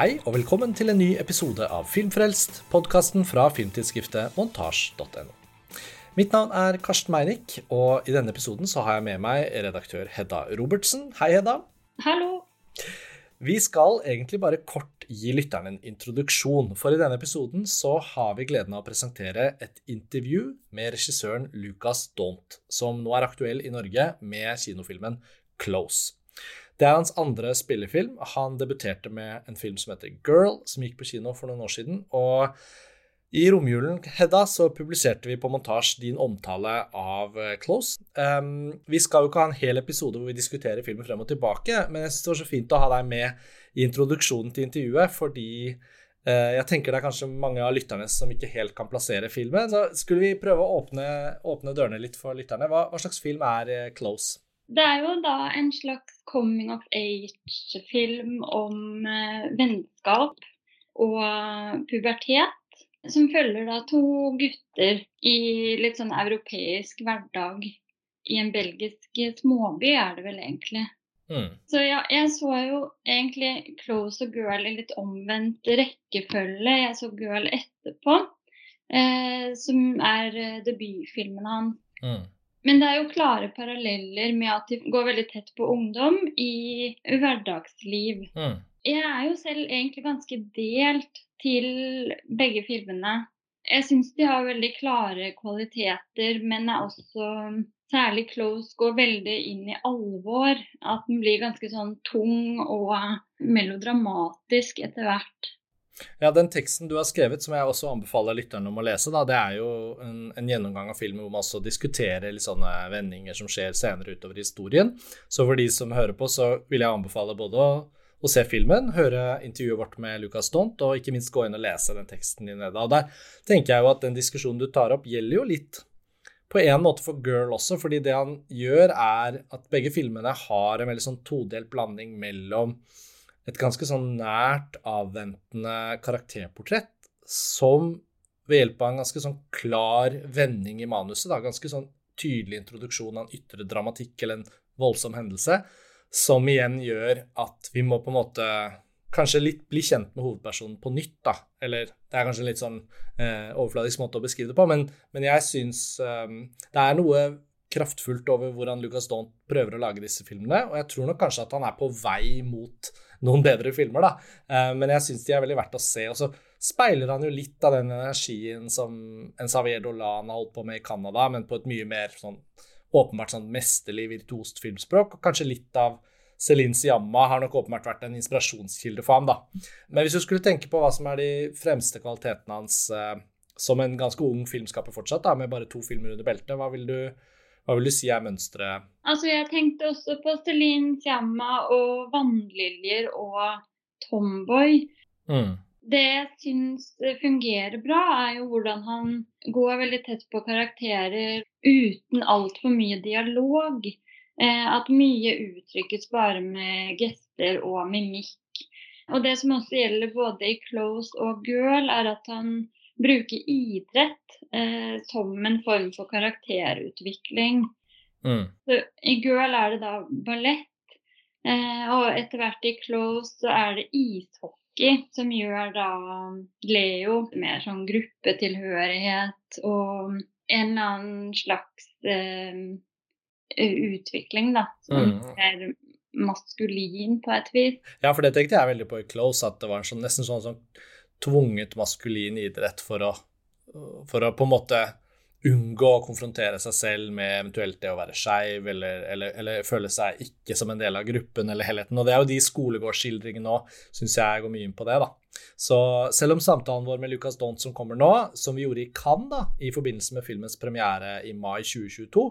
Hei og velkommen til en ny episode av Filmfrelst, podkasten fra filmtidsskriftet montasj.no. Mitt navn er Karsten Meinick, og i denne episoden så har jeg med meg redaktør Hedda Robertsen. Hei, Hedda. Hallo. Vi skal egentlig bare kort gi lytterne en introduksjon, for i denne episoden så har vi gleden av å presentere et intervju med regissøren Lucas Daunt, som nå er aktuell i Norge med kinofilmen Close. Det er hans andre spillefilm. Han debuterte med en film som heter Girl, som gikk på kino for noen år siden. Og i romjulen, Hedda, så publiserte vi på montasje din omtale av eh, Close. Um, vi skal jo ikke ha en hel episode hvor vi diskuterer filmen frem og tilbake, men jeg syns det var så fint å ha deg med i introduksjonen til intervjuet, fordi uh, jeg tenker det er kanskje mange av lytterne som ikke helt kan plassere filmen. Så skulle vi prøve å åpne, åpne dørene litt for lytterne. Hva, hva slags film er uh, Close? Det er jo da en slags coming of age-film om eh, vennskap og pubertet. Som følger da to gutter i litt sånn europeisk hverdag i en belgisk småby, er det vel egentlig. Mm. Så ja, jeg så jo egentlig Close og Girl i litt omvendt rekkefølge. Jeg så Girl etterpå, eh, som er eh, debutfilmen hans. Mm. Men det er jo klare paralleller med at de går veldig tett på ungdom i hverdagsliv. Mm. Jeg er jo selv egentlig ganske delt til begge filmene. Jeg syns de har veldig klare kvaliteter, men er også særlig Close går veldig inn i alvor. At den blir ganske sånn tung og melodramatisk etter hvert. Ja, Den teksten du har skrevet, som jeg også anbefaler lytterne om å lese, da, det er jo en, en, gjennomgang av filmen hvor man også diskuterer litt sånne vendinger som skjer senere utover historien. Så for de som hører på, så vil jeg anbefale både å, å se filmen, høre intervjuet vårt med Lucas Dont, og ikke minst gå inn og lese den teksten din. Og der tenker jeg jo at den diskusjonen du tar opp, gjelder jo litt på en måte for Girl også, fordi det han gjør, er at begge filmene har en veldig sånn todelt blanding mellom et ganske sånn nært, avventende karakterportrett som ved hjelp av en ganske sånn klar vending i manuset, da, ganske sånn tydelig introduksjon av en ytre dramatikk eller en voldsom hendelse, som igjen gjør at vi må på en måte kanskje litt bli kjent med hovedpersonen på nytt, da. Eller det er kanskje en litt sånn eh, overfladisk måte å beskrive det på, men, men jeg syns eh, det er noe kraftfullt over hvordan Lucas Daunt prøver å lage disse filmene, og jeg tror nok kanskje at han er på vei mot noen bedre filmer, da. Eh, men jeg syns de er veldig verdt å se. Og så speiler han jo litt av den energien som en Xavier Dolan holdt på med i Canada, men på et mye mer sånn åpenbart sånn mesterlig virtuost filmspråk, og kanskje litt av Celine Siamma har nok åpenbart vært en inspirasjonskilde for ham, da. Men hvis du skulle tenke på hva som er de fremste kvalitetene hans eh, som en ganske ung filmskaper fortsatt, da, med bare to filmer under beltet, hva vil du hva vil du si er mønsteret? Altså, jeg tenkte også på Celine Siamma og Vannliljer og Tomboy. Mm. Det jeg syns fungerer bra, er jo hvordan han går veldig tett på karakterer uten altfor mye dialog. Eh, at mye uttrykkes bare med gester og mimikk. Og det som også gjelder både i Close og Girl, er at han bruke idrett eh, som en form for karakterutvikling. Mm. Så, I Girl er det da ballett, eh, og etter hvert i Close så er det ishockey som gjør da Leo mer sånn gruppetilhørighet og en eller annen slags eh, utvikling, da. Som mm. er maskulin på et vis. Ja, for det tenkte jeg veldig på i Close, at det var sånn, nesten sånn, sånn tvunget maskulin idrett for å, for å på en måte unngå å konfrontere seg selv med eventuelt det å være skeiv eller, eller, eller, føle seg ikke som en del av gruppen eller helheten. Og det er jo de skolegårdsskildringene nå, syns jeg går mye inn på det, da. Så selv om samtalen vår med Lucas Daunt som kommer nå, som vi gjorde i Cannes da, i forbindelse med filmens premiere i mai 2022,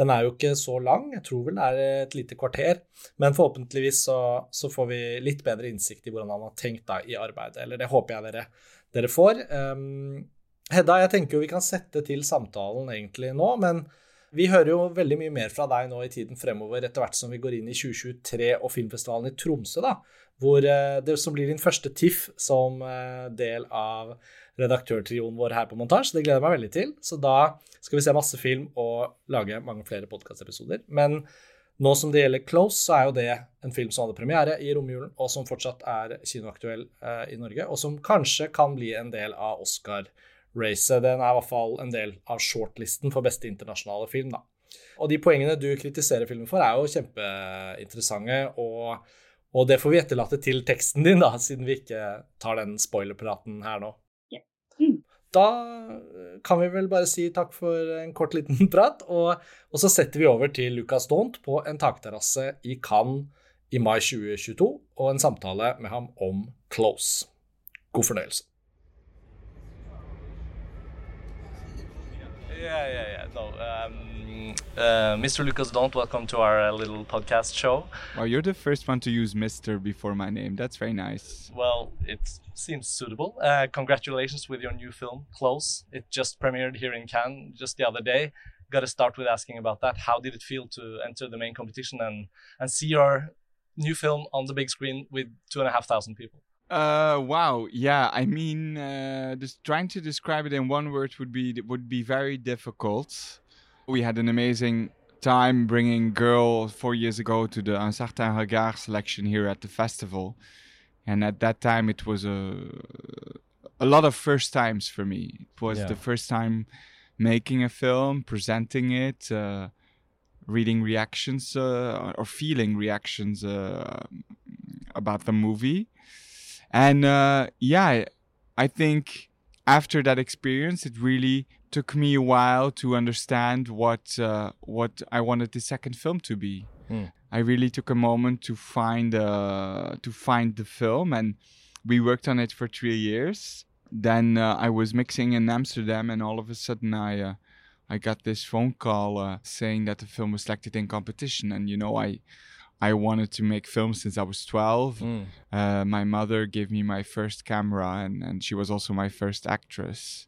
den er jo ikke så lang, jeg tror vel det er et lite kvarter, men forhåpentligvis så, så får vi litt bedre innsikt i hvordan han har tenkt da i arbeidet, eller det håper jeg dere, dere får. Um, Hedda, jeg tenker jo vi kan sette til samtalen egentlig nå, men vi hører jo veldig mye mer fra deg nå i tiden fremover, etter hvert som vi går inn i 2023 og filmfestivalen i Tromsø, da, hvor eh, det som blir din første TIFF som eh, del av redaktørtrioen vår her på Montasj. Det gleder jeg meg veldig til. Så da skal vi se masse film og lage mange flere podkastepisoder. Men Nå som det gjelder Close, så er jo det en film som hadde premiere i romjulen, og som fortsatt er kinoaktuell eh, i Norge, og som kanskje kan bli en del av Oscar-racet. Den er i hvert fall en del av shortlisten for beste internasjonale film, da. Og de poengene du kritiserer filmen for, er jo kjempeinteressante, og, og det får vi etterlate til teksten din, da, siden vi ikke tar den spoilerpraten her nå. Yeah. Mm. Da kan vi vel bare si takk for en kort liten prat, og, og så setter vi over til Lucas Daunt på en takterrasse i Cannes i mai 2022, og en samtale med ham om Close. God fornøyelse. Yeah, yeah, yeah. No, um, uh, Mr. Lukas Dhont, welcome to our uh, little podcast show. Well, you're the first one to use Mr. before my name. That's very nice. Well, it seems suitable. Uh, congratulations with your new film, Close. It just premiered here in Cannes just the other day. Got to start with asking about that. How did it feel to enter the main competition and, and see your new film on the big screen with two and a half thousand people? Uh, wow. Yeah. I mean, uh, just trying to describe it in one word would be would be very difficult. We had an amazing time bringing Girl four years ago to the Un Certain Regard selection here at the festival, and at that time it was a a lot of first times for me. It was Yeah. the first time making a film, presenting it. Uh, reading reactions uh, or feeling reactions uh, about the movie and uh, yeah I- think after that experience it really took me a while to understand what uh, what i wanted the second film to be. Hmm. i really took a moment to find uh, to find the film and we worked on it for three years. Then uh, i was mixing in amsterdam and all of a sudden i uh, I got this phone call uh, saying that the film was selected in competition, and you know, I I wanted to make films since I was 12. Mm. Uh, my mother gave me my first camera, and, and she was also my first actress.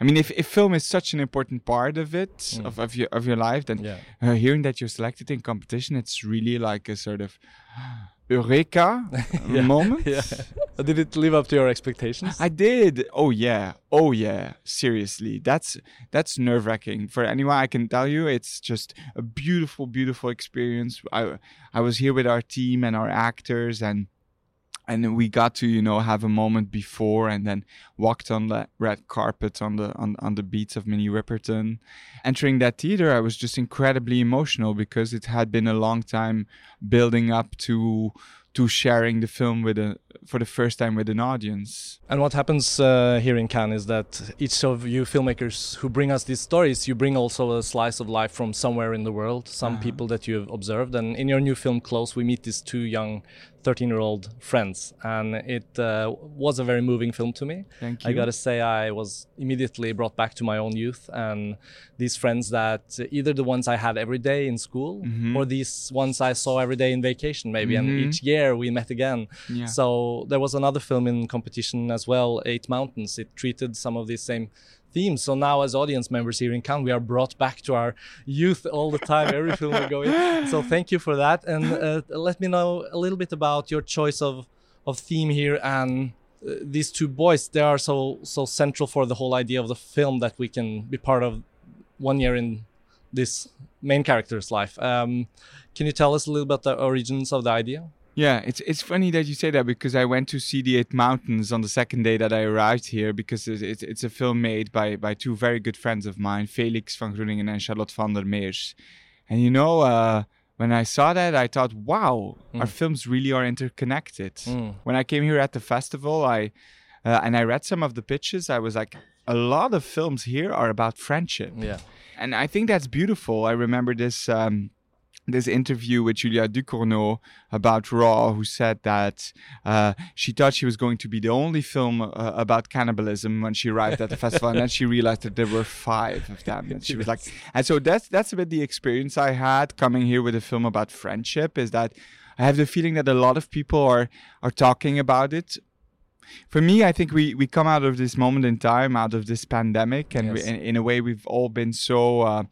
I mean, if, if film is such an important part of it, Mm. of, of your of your life, then Yeah. uh, hearing that you're selected in competition, it's really like a sort of eureka Yeah, moment. Yeah. Did it live up to your expectations? I did. Oh yeah. Oh yeah. Seriously, that's that's nerve wracking for anyone. I can tell you, it's just a beautiful, beautiful experience. I I was here with our team and our actors, and and we got to you know have a moment before, and then walked on the red carpet on the on on the beats of Minnie Riperton. Entering that theater, I was just incredibly emotional because it had been a long time building up to to sharing the film with a for the first time with an audience. And what happens uh, here in Cannes is that each of you filmmakers who bring us these stories, you bring also a slice of life from somewhere in the world, some Uh-huh. people that you have observed. And in your new film, Close, we meet these two young 13 year old friends. And it uh, was a very moving film to me. Thank you. I gotta say, I was immediately brought back to my own youth and these friends that either the ones I had every day in school Mhm. or these ones I saw every day in vacation, maybe. Mhm. And each year we met again. Yeah. So there was another film in competition as well, Eight Mountains. It treated some of these same themes. So now, as audience members here in Cannes, we are brought back to our youth all the time, every film we go in. So thank you for that, and uh, let me know a little bit about your choice of of theme here and. Uh, these two boys, they are so so central for the whole idea of the film that we can be part of one year in this main character's life. Um, can you tell us a little about the origins of the idea? Yeah, it's it's funny that you say that because I went to see the Eight Mountains on the second day that I arrived here because it's it's, it's a film made by by two very good friends of mine, Felix van Groeningen and Charlotte Vandermeersch. And you know, uh, when I saw that, I thought, wow, our films really are interconnected. Mm. When I came here at the festival, I uh, and I read some of the pitches, I was like, a lot of films here are about friendship Yeah. and I think that's beautiful. I remember this um, this interview with Julia Ducournau about Raw, who said that uh, she thought she was going to be the only film uh, about cannibalism when she arrived at the festival, and then she realized that there were five of them. And she was like, and so that's that's a bit the experience I had coming here with a film about friendship. Is that I have the feeling that a lot of people are are talking about it for me, I think we, we come out of this moment in time, out of this pandemic, and we, Yes. in, in a way, we've all been so uh,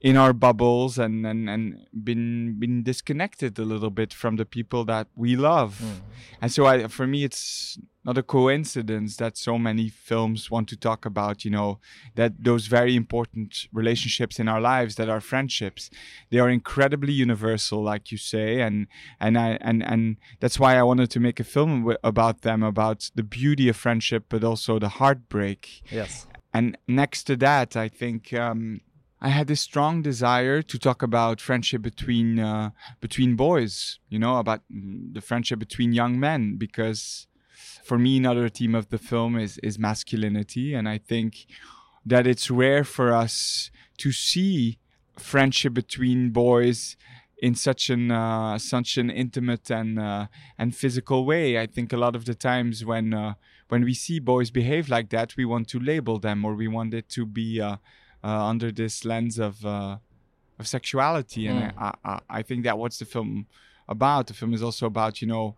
in our bubbles and, and and been been disconnected a little bit from the people that we love Mm. and so I, for me it's not a coincidence that so many films want to talk about you know that those very important relationships in our lives that are friendships they are incredibly universal like you say and and I and and that's why I wanted to make a film w- about them about the beauty of friendship but also the heartbreak Yes. and next to that, I think um, I had this strong desire to talk about friendship between uh, between boys. You know, about mm, the friendship between young men, because for me, another theme of the film is is masculinity, and I think that it's rare for us to see friendship between boys in such an uh, such an intimate and uh, and physical way. I think a lot of the times when uh, when we see boys behave like that, we want to label them or we want it to be uh, under this lens of uh, of sexuality. And Mm. I, I I think that what's the film about? The film is also about you know.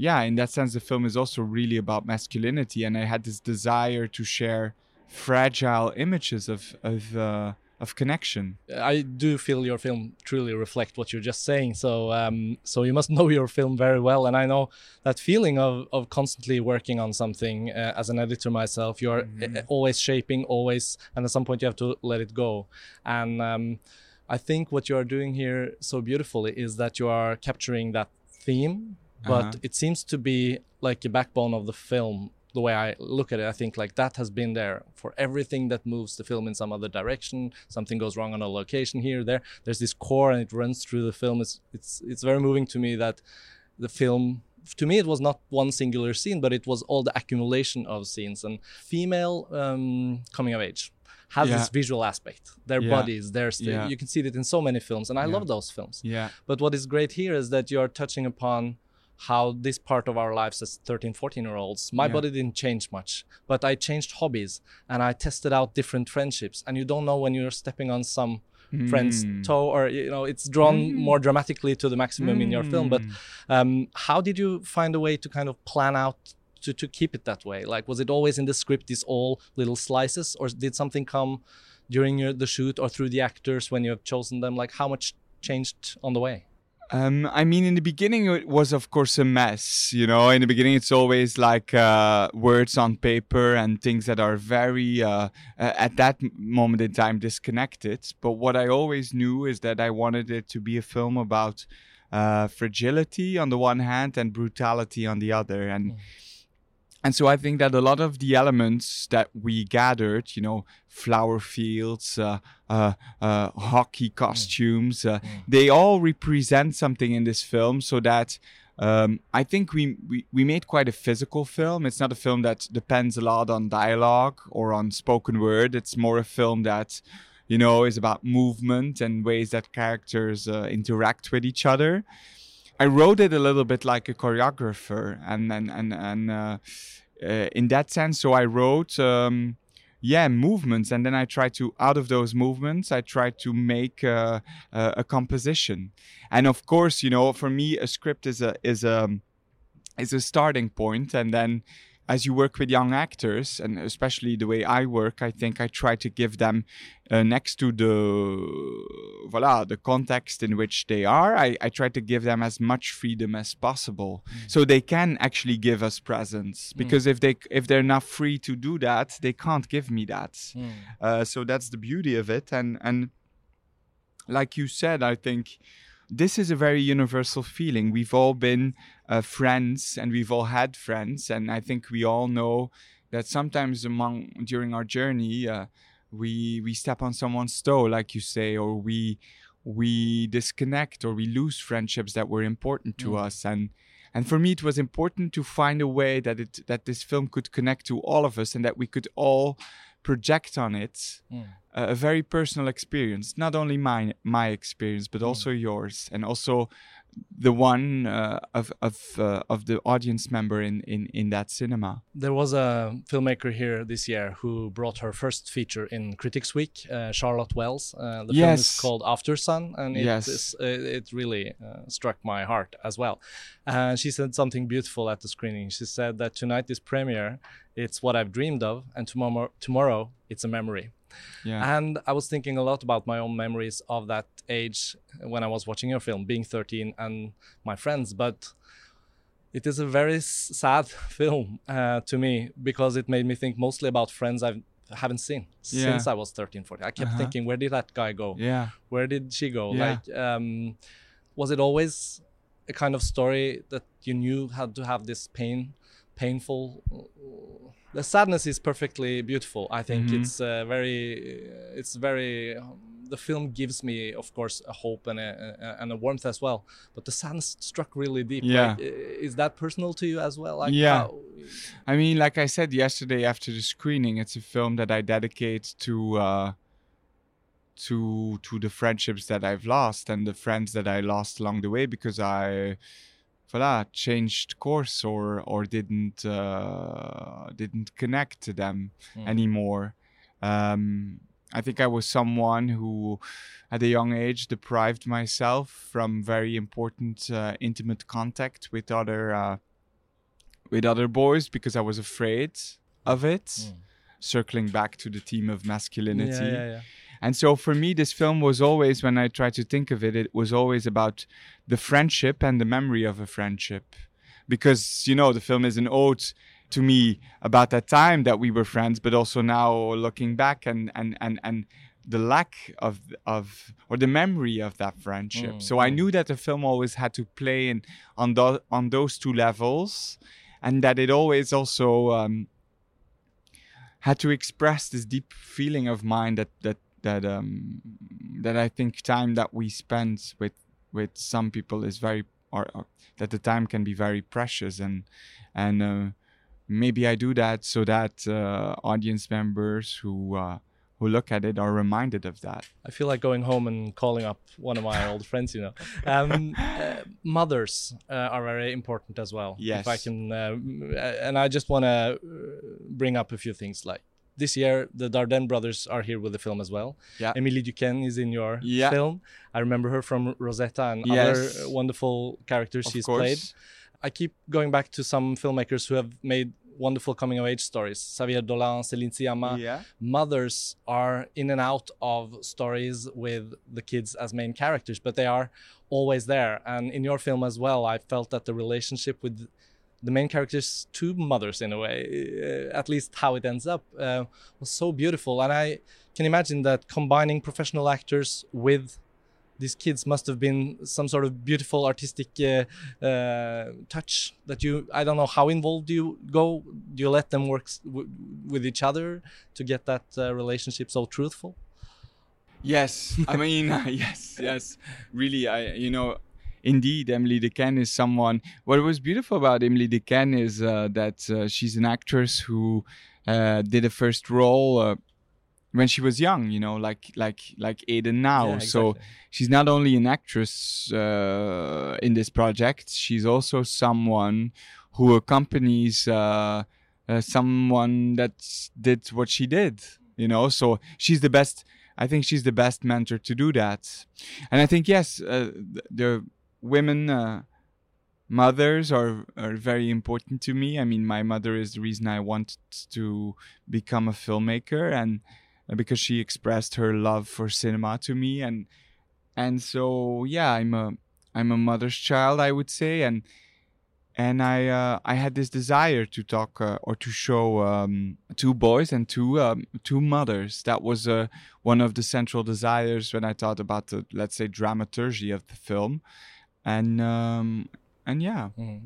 Yeah, in that sense, the film is also really about masculinity, and I had this desire to share fragile images of of uh, of connection. I do feel your film truly reflect what you're just saying. So, um, so you must know your film very well, and I know that feeling of of constantly working on something uh, as an editor myself. You're uh, always shaping, always, and at some point you have to let it go. And um, I think what you are doing here so beautifully is that you are capturing that theme, but Uh-huh. it seems to be like a backbone of the film the way I look at it, I think like that has been there for everything that moves the film in some other direction. Something goes wrong on a location here, there. There's this core, and it runs through the film. It's it's it's very moving to me that the film. To me, it was not one singular scene, but it was all the accumulation of scenes and female um, coming of age has Yeah. this visual aspect. Their Yeah. bodies, their st- Yeah. you can see it in so many films, and I love those films. Yeah, But what is great here is that you are touching upon how this part of our lives as 13, 14 year olds, my Yeah. body didn't change much, but I changed hobbies and I tested out different friendships. And you don't know when you're stepping on some friend's Mm. toe or, you know, it's drawn more dramatically to the maximum in your film. But Mm. um, how did you find a way to kind of plan out to, to keep it that way? Like, was it always in the script, these all little slices, or did something come during your, the shoot or through the actors when you have chosen them? Like, how much changed on the way? Um, I mean, in the beginning, it was of course a mess. You know, in the beginning, it's always like uh, words on paper and things that are very, uh, at that moment in time, disconnected. But what I always knew is that I wanted it to be a film about uh, fragility on the one hand and brutality on the other. And and so I think that a lot of the elements that we gathered, you know, flower fields, uh, uh, uh, hockey costumes, uh, they all represent something in this film. So that um, I think we, we we made quite a physical film. It's not a film that depends a lot on dialogue or on spoken word. It's more a film that, you know, is about movement and ways that characters uh, interact with each other. I wrote it a little bit like a choreographer, and and and and uh, uh, in that sense, so I wrote, um, yeah, movements, and then I tried to out of those movements, I tried to make uh, a, a composition, and of course, you know, for me, a script is a is a is a starting point, and then as you work with young actors, and especially the way I work, I think I try to give them uh, next to the voila the context in which they are. I, I try to give them as much freedom as possible, so they can actually give us presents. Because if they if they're not free to do that, they can't give me that. Uh, so that's the beauty of it, and and like you said, I think this is a very universal feeling. We've all been uh, friends and we've all had friends, and I think we all know that sometimes among during our journey, uh, we we step on someone's toe, like you say, or we we disconnect or we lose friendships that were important to us, and and for me it was important to find a way that it that this film could connect to all of us and that we could all project on it Mm. a a very personal experience not only my my experience but also yours and also the one uh, of of uh, of the audience member in in in that cinema There was a filmmaker here this year who brought her first feature in Critics Week, uh, Charlotte Wells. Uh, the film is called Aftersun, and it, Yes. is, uh, it really uh, struck my heart as well. Uh, she said something beautiful at the screening. She said that tonight is premiere, it's what I've dreamed of, and tomorrow, tomorrow it's a memory. Yeah. And I was thinking a lot about my own memories of that age when I was watching your film, being 13, and my friends. But it is a very sad film uh, to me because it made me think mostly about friends I haven't seen Yeah. since I was 13, 14. I kept Uh-huh. thinking, where did that guy go? yeah. Where did she go? Yeah. Like, um, was it always a kind of story that you knew had to have this pain, painful? The sadness is perfectly beautiful. I think Mhm. it's uh, very, it's very. um, the film gives me, of course, a hope and a, a and a warmth as well. But the sadness struck really deep. Yeah. Like, is that personal to you as well? Like, Yeah. how- I mean, like I said yesterday after the screening, it's a film that I dedicate to uh, to to the friendships that I've lost and the friends that I lost along the way because I, voila, changed course or or didn't uh, didn't connect to them Mm. anymore. Um, I think I was someone who, at a young age, deprived myself from very important, uh, intimate contact with other uh, with other boys because I was afraid of it. Mm. Circling back to the theme of masculinity. Yeah, yeah, yeah. And so for me, this film was always, when I try to think of it, it was always about the friendship and the memory of a friendship. Because, you know, the film is an ode to me about that time that we were friends, but also now looking back and, and, and, and the lack of, of, or the memory of that friendship. Mm, so I mm. knew that the film always had to play in, on, tho- on those two levels and that it always also, um, had to express this deep feeling of mine that that that um that I think time that we spend with with some people is very or, or that the time can be very precious and and uh, maybe I do that so that uh, audience members who uh, who look at it are reminded of that. I feel like going home and calling up one of my old friends, you know. Um, uh, mothers uh, are very important as well. Yes. If I can, uh, uh, and I just want to bring up a few things. Like this year, the Dardenne brothers are here with the film as well. Yeah. Émilie Dequenne is in your Yeah. film. I remember her from Rosetta and Yes. other wonderful characters Of she's course. played. I keep going back to some filmmakers who have made wonderful coming of age stories. Xavier Dolan, Céline Sciamma Yeah. mothers are in and out of stories with the kids as main characters, but they are always there. And in your film as well, I felt that the relationship with the main characters two mothers in a way, uh, at least how it ends up, uh, was so beautiful. And I can imagine that combining professional actors with these kids must have been some sort of beautiful artistic uh, uh, touch that you i don't know how involved you go do you let them work with each other to get that uh, relationship so truthful Yes, I mean yes, yes. Really, I you know, indeed, Émilie Dequenne is someone. What was beautiful about Émilie Dequenne is uh, that uh, she's an actress who uh, did a first role uh, when she was young. You know, like like like Eden now. Yeah, So she's not only an actress uh, in this project, she's also someone who accompanies uh, uh, someone that did what she did. You know, so she's the best. I think she's the best mentor to do that. And I think yes, uh, th- the women uh, mothers are are very important to me. I mean, my mother is the reason I wanted to become a filmmaker, and uh, because she expressed her love for cinema to me, and and so yeah, I'm a I'm a mother's child, I would say, and and I uh, I had this desire to talk uh, or to show um, two boys and two um, two mothers. That was uh, one of the central desires when I thought about the let's say dramaturgy of the film, and um, and yeah, Mhm.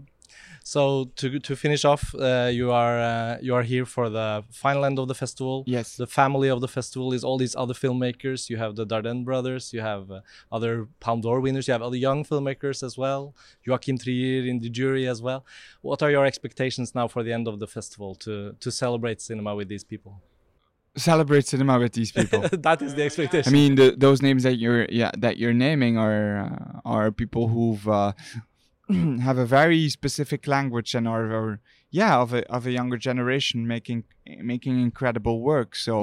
So to to finish off, uh, you are uh, you are here for the final end of the festival. yes, The family of the festival is all these other filmmakers. You have the Dardenne brothers. You have uh, other Palme d'Or winners. You have other young filmmakers as well. Joachim Trier in the jury as well. What are your expectations now for the end of the festival to to celebrate cinema with these people? Celebrate cinema with these people. that is the expectation. I mean, the, those names that you're yeah that you're naming are uh, are people who've uh, have a very specific language and are, are yeah of a of a younger generation making making incredible work. So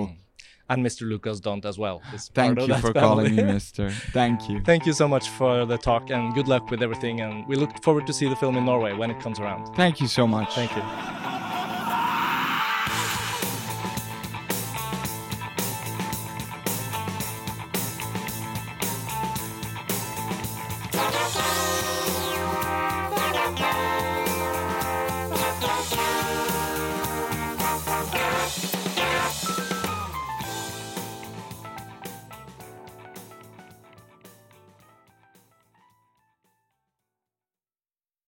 Mm. and Mr. Lukas Dhont as well. thank you for family. calling me Mister. Thank you. Thank you so much for the talk and good luck with everything. And we look forward to see the film in Norway when it comes around. Thank you so much. Thank you.